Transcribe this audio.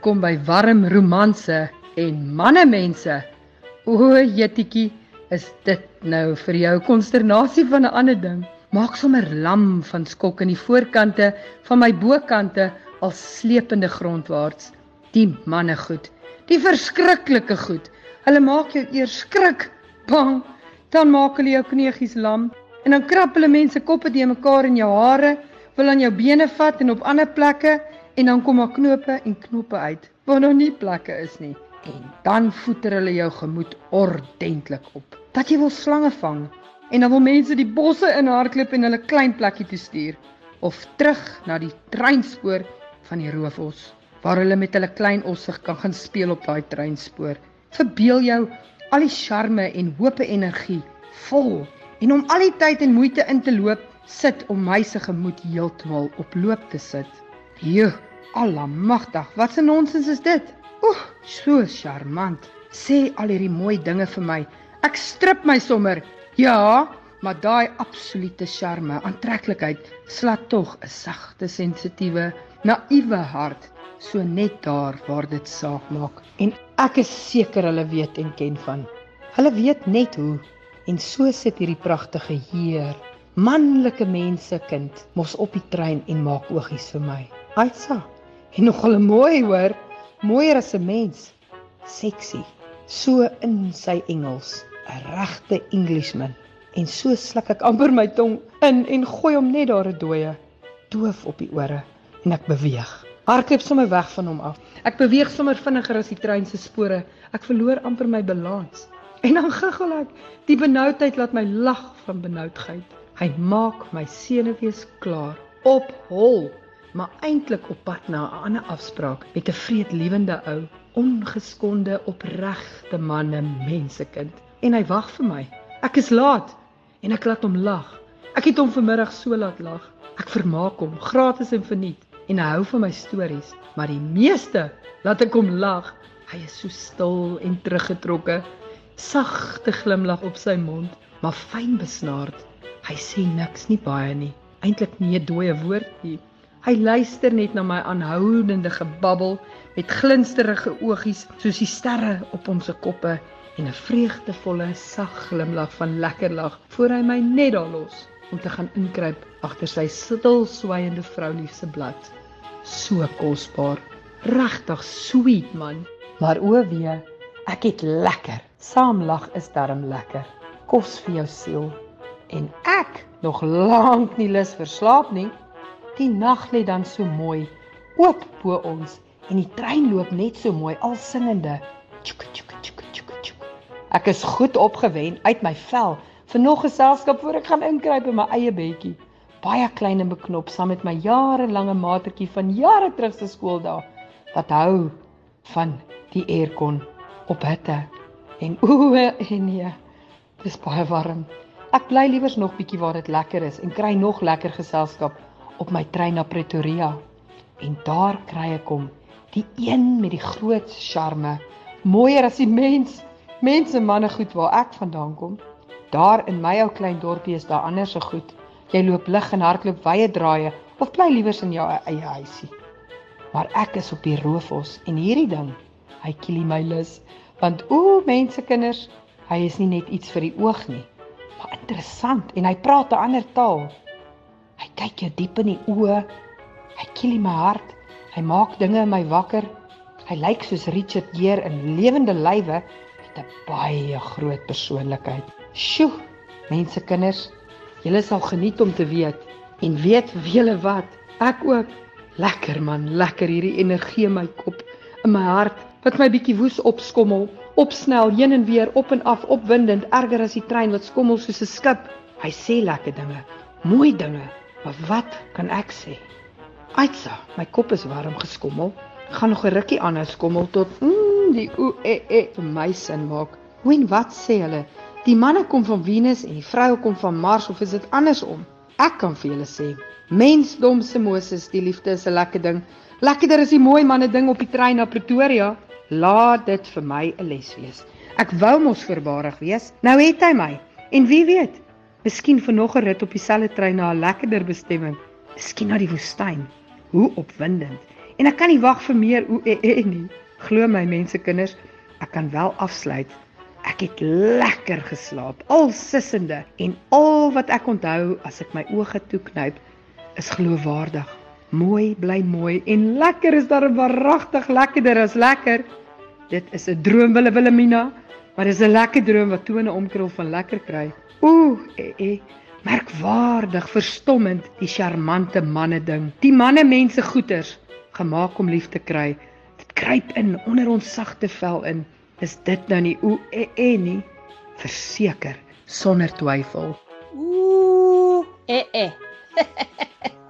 kom by warm romanse en mannemense. O, Jettetjie, is dit nou vir jou konsternasie van 'n ander ding? Maak sommer lam van skok in die voorkante van my bokante al slepende grondwaarts. Die manne goed, die verskriklike goed. Hulle maak jou eers skrik, bang, dan maak hulle jou kniegies lam en dan krap hulle mense koppe te mekaar in jou hare, wil aan jou bene vat en op ander plekke en dan kom daar knope en knoppe uit waar nog nie plekke is nie. En dan voeter hulle jou gemoed ordentlik op. Dat jy wil slange vang en dan wil mense die bosse in hardloop en hulle klein plekkie toe stuur of terug na die treinspoor van die roofos waar hulle met hulle klein ossig kan gaan speel op daai treinspoor. Verbeel jou al die charme en hope energie vol en om al die tyd en moeite in te loop sit om my se gemoed heeltemal op loop te sit. Jo, almagtig, wat 'n nonsens is dit? Oeg, so charmant. Sê al hierdie mooi dinge vir my. Ek strip my sommer. Ja, maar daai absolute charme, aantreklikheid, slat tog 'n sagte, sensitiewe, naïewe hart so net daar waar dit saak maak. En ek is seker hulle weet en ken van. Hulle weet net hoe. En so sit hierdie pragtige heer, manlike mense kind, mos op die trein en maak oogies vir my. Aitsa. En nogal mooi hoor, mooier as 'n mens. Sexy. So in sy Engels, 'n regte Englishman. En so sluk ek amper my tong in en gooi hom net daar 'n dooie, doof op die ore en ek beweeg. Hardloop sommer weg van hom af. Ek beweeg sommer vinniger as die trein se spore. Ek verloor amper my balans. En dan giggel ek. Die benoudheid laat my lag van benoudheid. Hy maak my senuwees klaar op hol maar eintlik op pad na 'n ander afspraak met 'n vreedliewende ou, ongeskonde opregte man en mensekind. En hy wag vir my. Ek is laat en ek laat hom lag. Ek het hom vanmiddag so laat lag. Ek vermaak hom gratis en verniet en hy hou van my stories, maar die meeste laat ek hom lag. Hy is so stil en teruggetrokke, sagte glimlag op sy mond, maar fyn besnaard. Hy sê niks nie baie nie, eintlik nie 'n dooie woord nie. Hy luister net na my aanhoudende gebabbel met glinsterige oogies soos die sterre op ons koppe en 'n vreugdevolle sag glimlag van lekker lag voor hy my net daar los om te gaan inkruip agter sy stil swaiende vroulief se blad. So kosbaar, regtig sweet man. Maar o wee, ek het lekker. Saamlag is darm lekker. Kos vir jou siel. En ek nog lank nie lus vir slaap nie. Die nag lê dan so mooi oop bo ons en die trein loop net so mooi al singende. Tjuk tjuk tjuk tjuk tjuk. Ek is goed opgewen uit my vel vir nog geselskap voor ek gaan inkruip in my eie bedjie. Baie klein en beknop saam met my jarelange matertjie van jare terug se skooldae wat hou van die aircon op hitte. En o nee, dis baie warm. Ek bly liewers nog bietjie waar dit lekker is en kry nog lekker geselskap op my trein na Pretoria. En daar kry ek hom die een met die groot charme. Mooier as die mens mense manne goed waar ek vandaan kom. Daar in my ou klein dorpie is daar anders so goed. Jy loop lig en hardloop wye draaie of bly liewers in jou eie huisie. Maar ek is op die roofos en hierdie ding hy kielie my lus want o mense kinders hy is nie net iets vir die oog nie maar interessant en hy praat 'n ander taal kyk jou diep in die oë. Hy kiel my hart. Hy maak dinge in my wakker. Hy lyk soos Richard Gere in lewende lywe met 'n baie groot persoonlikheid. Sjoe, mense kinders, julle sal geniet om te weet en weet wiele wat. Ek ook. Lekker man, lekker hierdie energie in my kop, in my hart wat my bietjie woes opskommel, opsnel heen en weer, op en af, opwindend, erger as die trein wat skommel soos 'n skip. Hy sê lekker dinge, mooi dinge. Maar wat kan ek sê? Aitsa, my kop is warm geskommel. Gaan nog 'n rukkie aanhou skommel tot mm, die o e e vir my sin maak. Hoe en wat sê hulle? Die manne kom van Venus en die vroue kom van Mars of is dit andersom? Ek kan vir julle sê, mensdom se Moses, die liefde is 'n lekker ding. Lekkerder is die mooi manne ding op die trein na Pretoria. Laat dit vir my 'n les wees. Ek wou mos verbarig wees. Nou het hy my. En wie weet, Miskien vir nog 'n rit op dieselfde trein na 'n lekkerder bestemming. Miskien na die woestyn. Hoe opwindend. en ek kan nie wag vir meer o e e nie. Glo my mense kinders, ek kan wel afsluit. Ek het lekker geslaap, al sissende en al wat ek onthou as ek my oë toeknyp is geloofwaardig. Mooi bly mooi en lekker is daar waaragtig lekkerder as lekker. Dit is 'n droom wille Wilhelmina, maar dis 'n lekker droom wat tone omkrul van lekker kry. Ooh, eh, eh, merkwaardig, verstommend, die charmante manne ding. Die manne mense goeters gemaak om lief te kry. Dit kruip in onder ons sagte vel in. Is dit nou nie ooh, eh, eh nie? Verseker, sonder twyfel. Ooh, eh eh.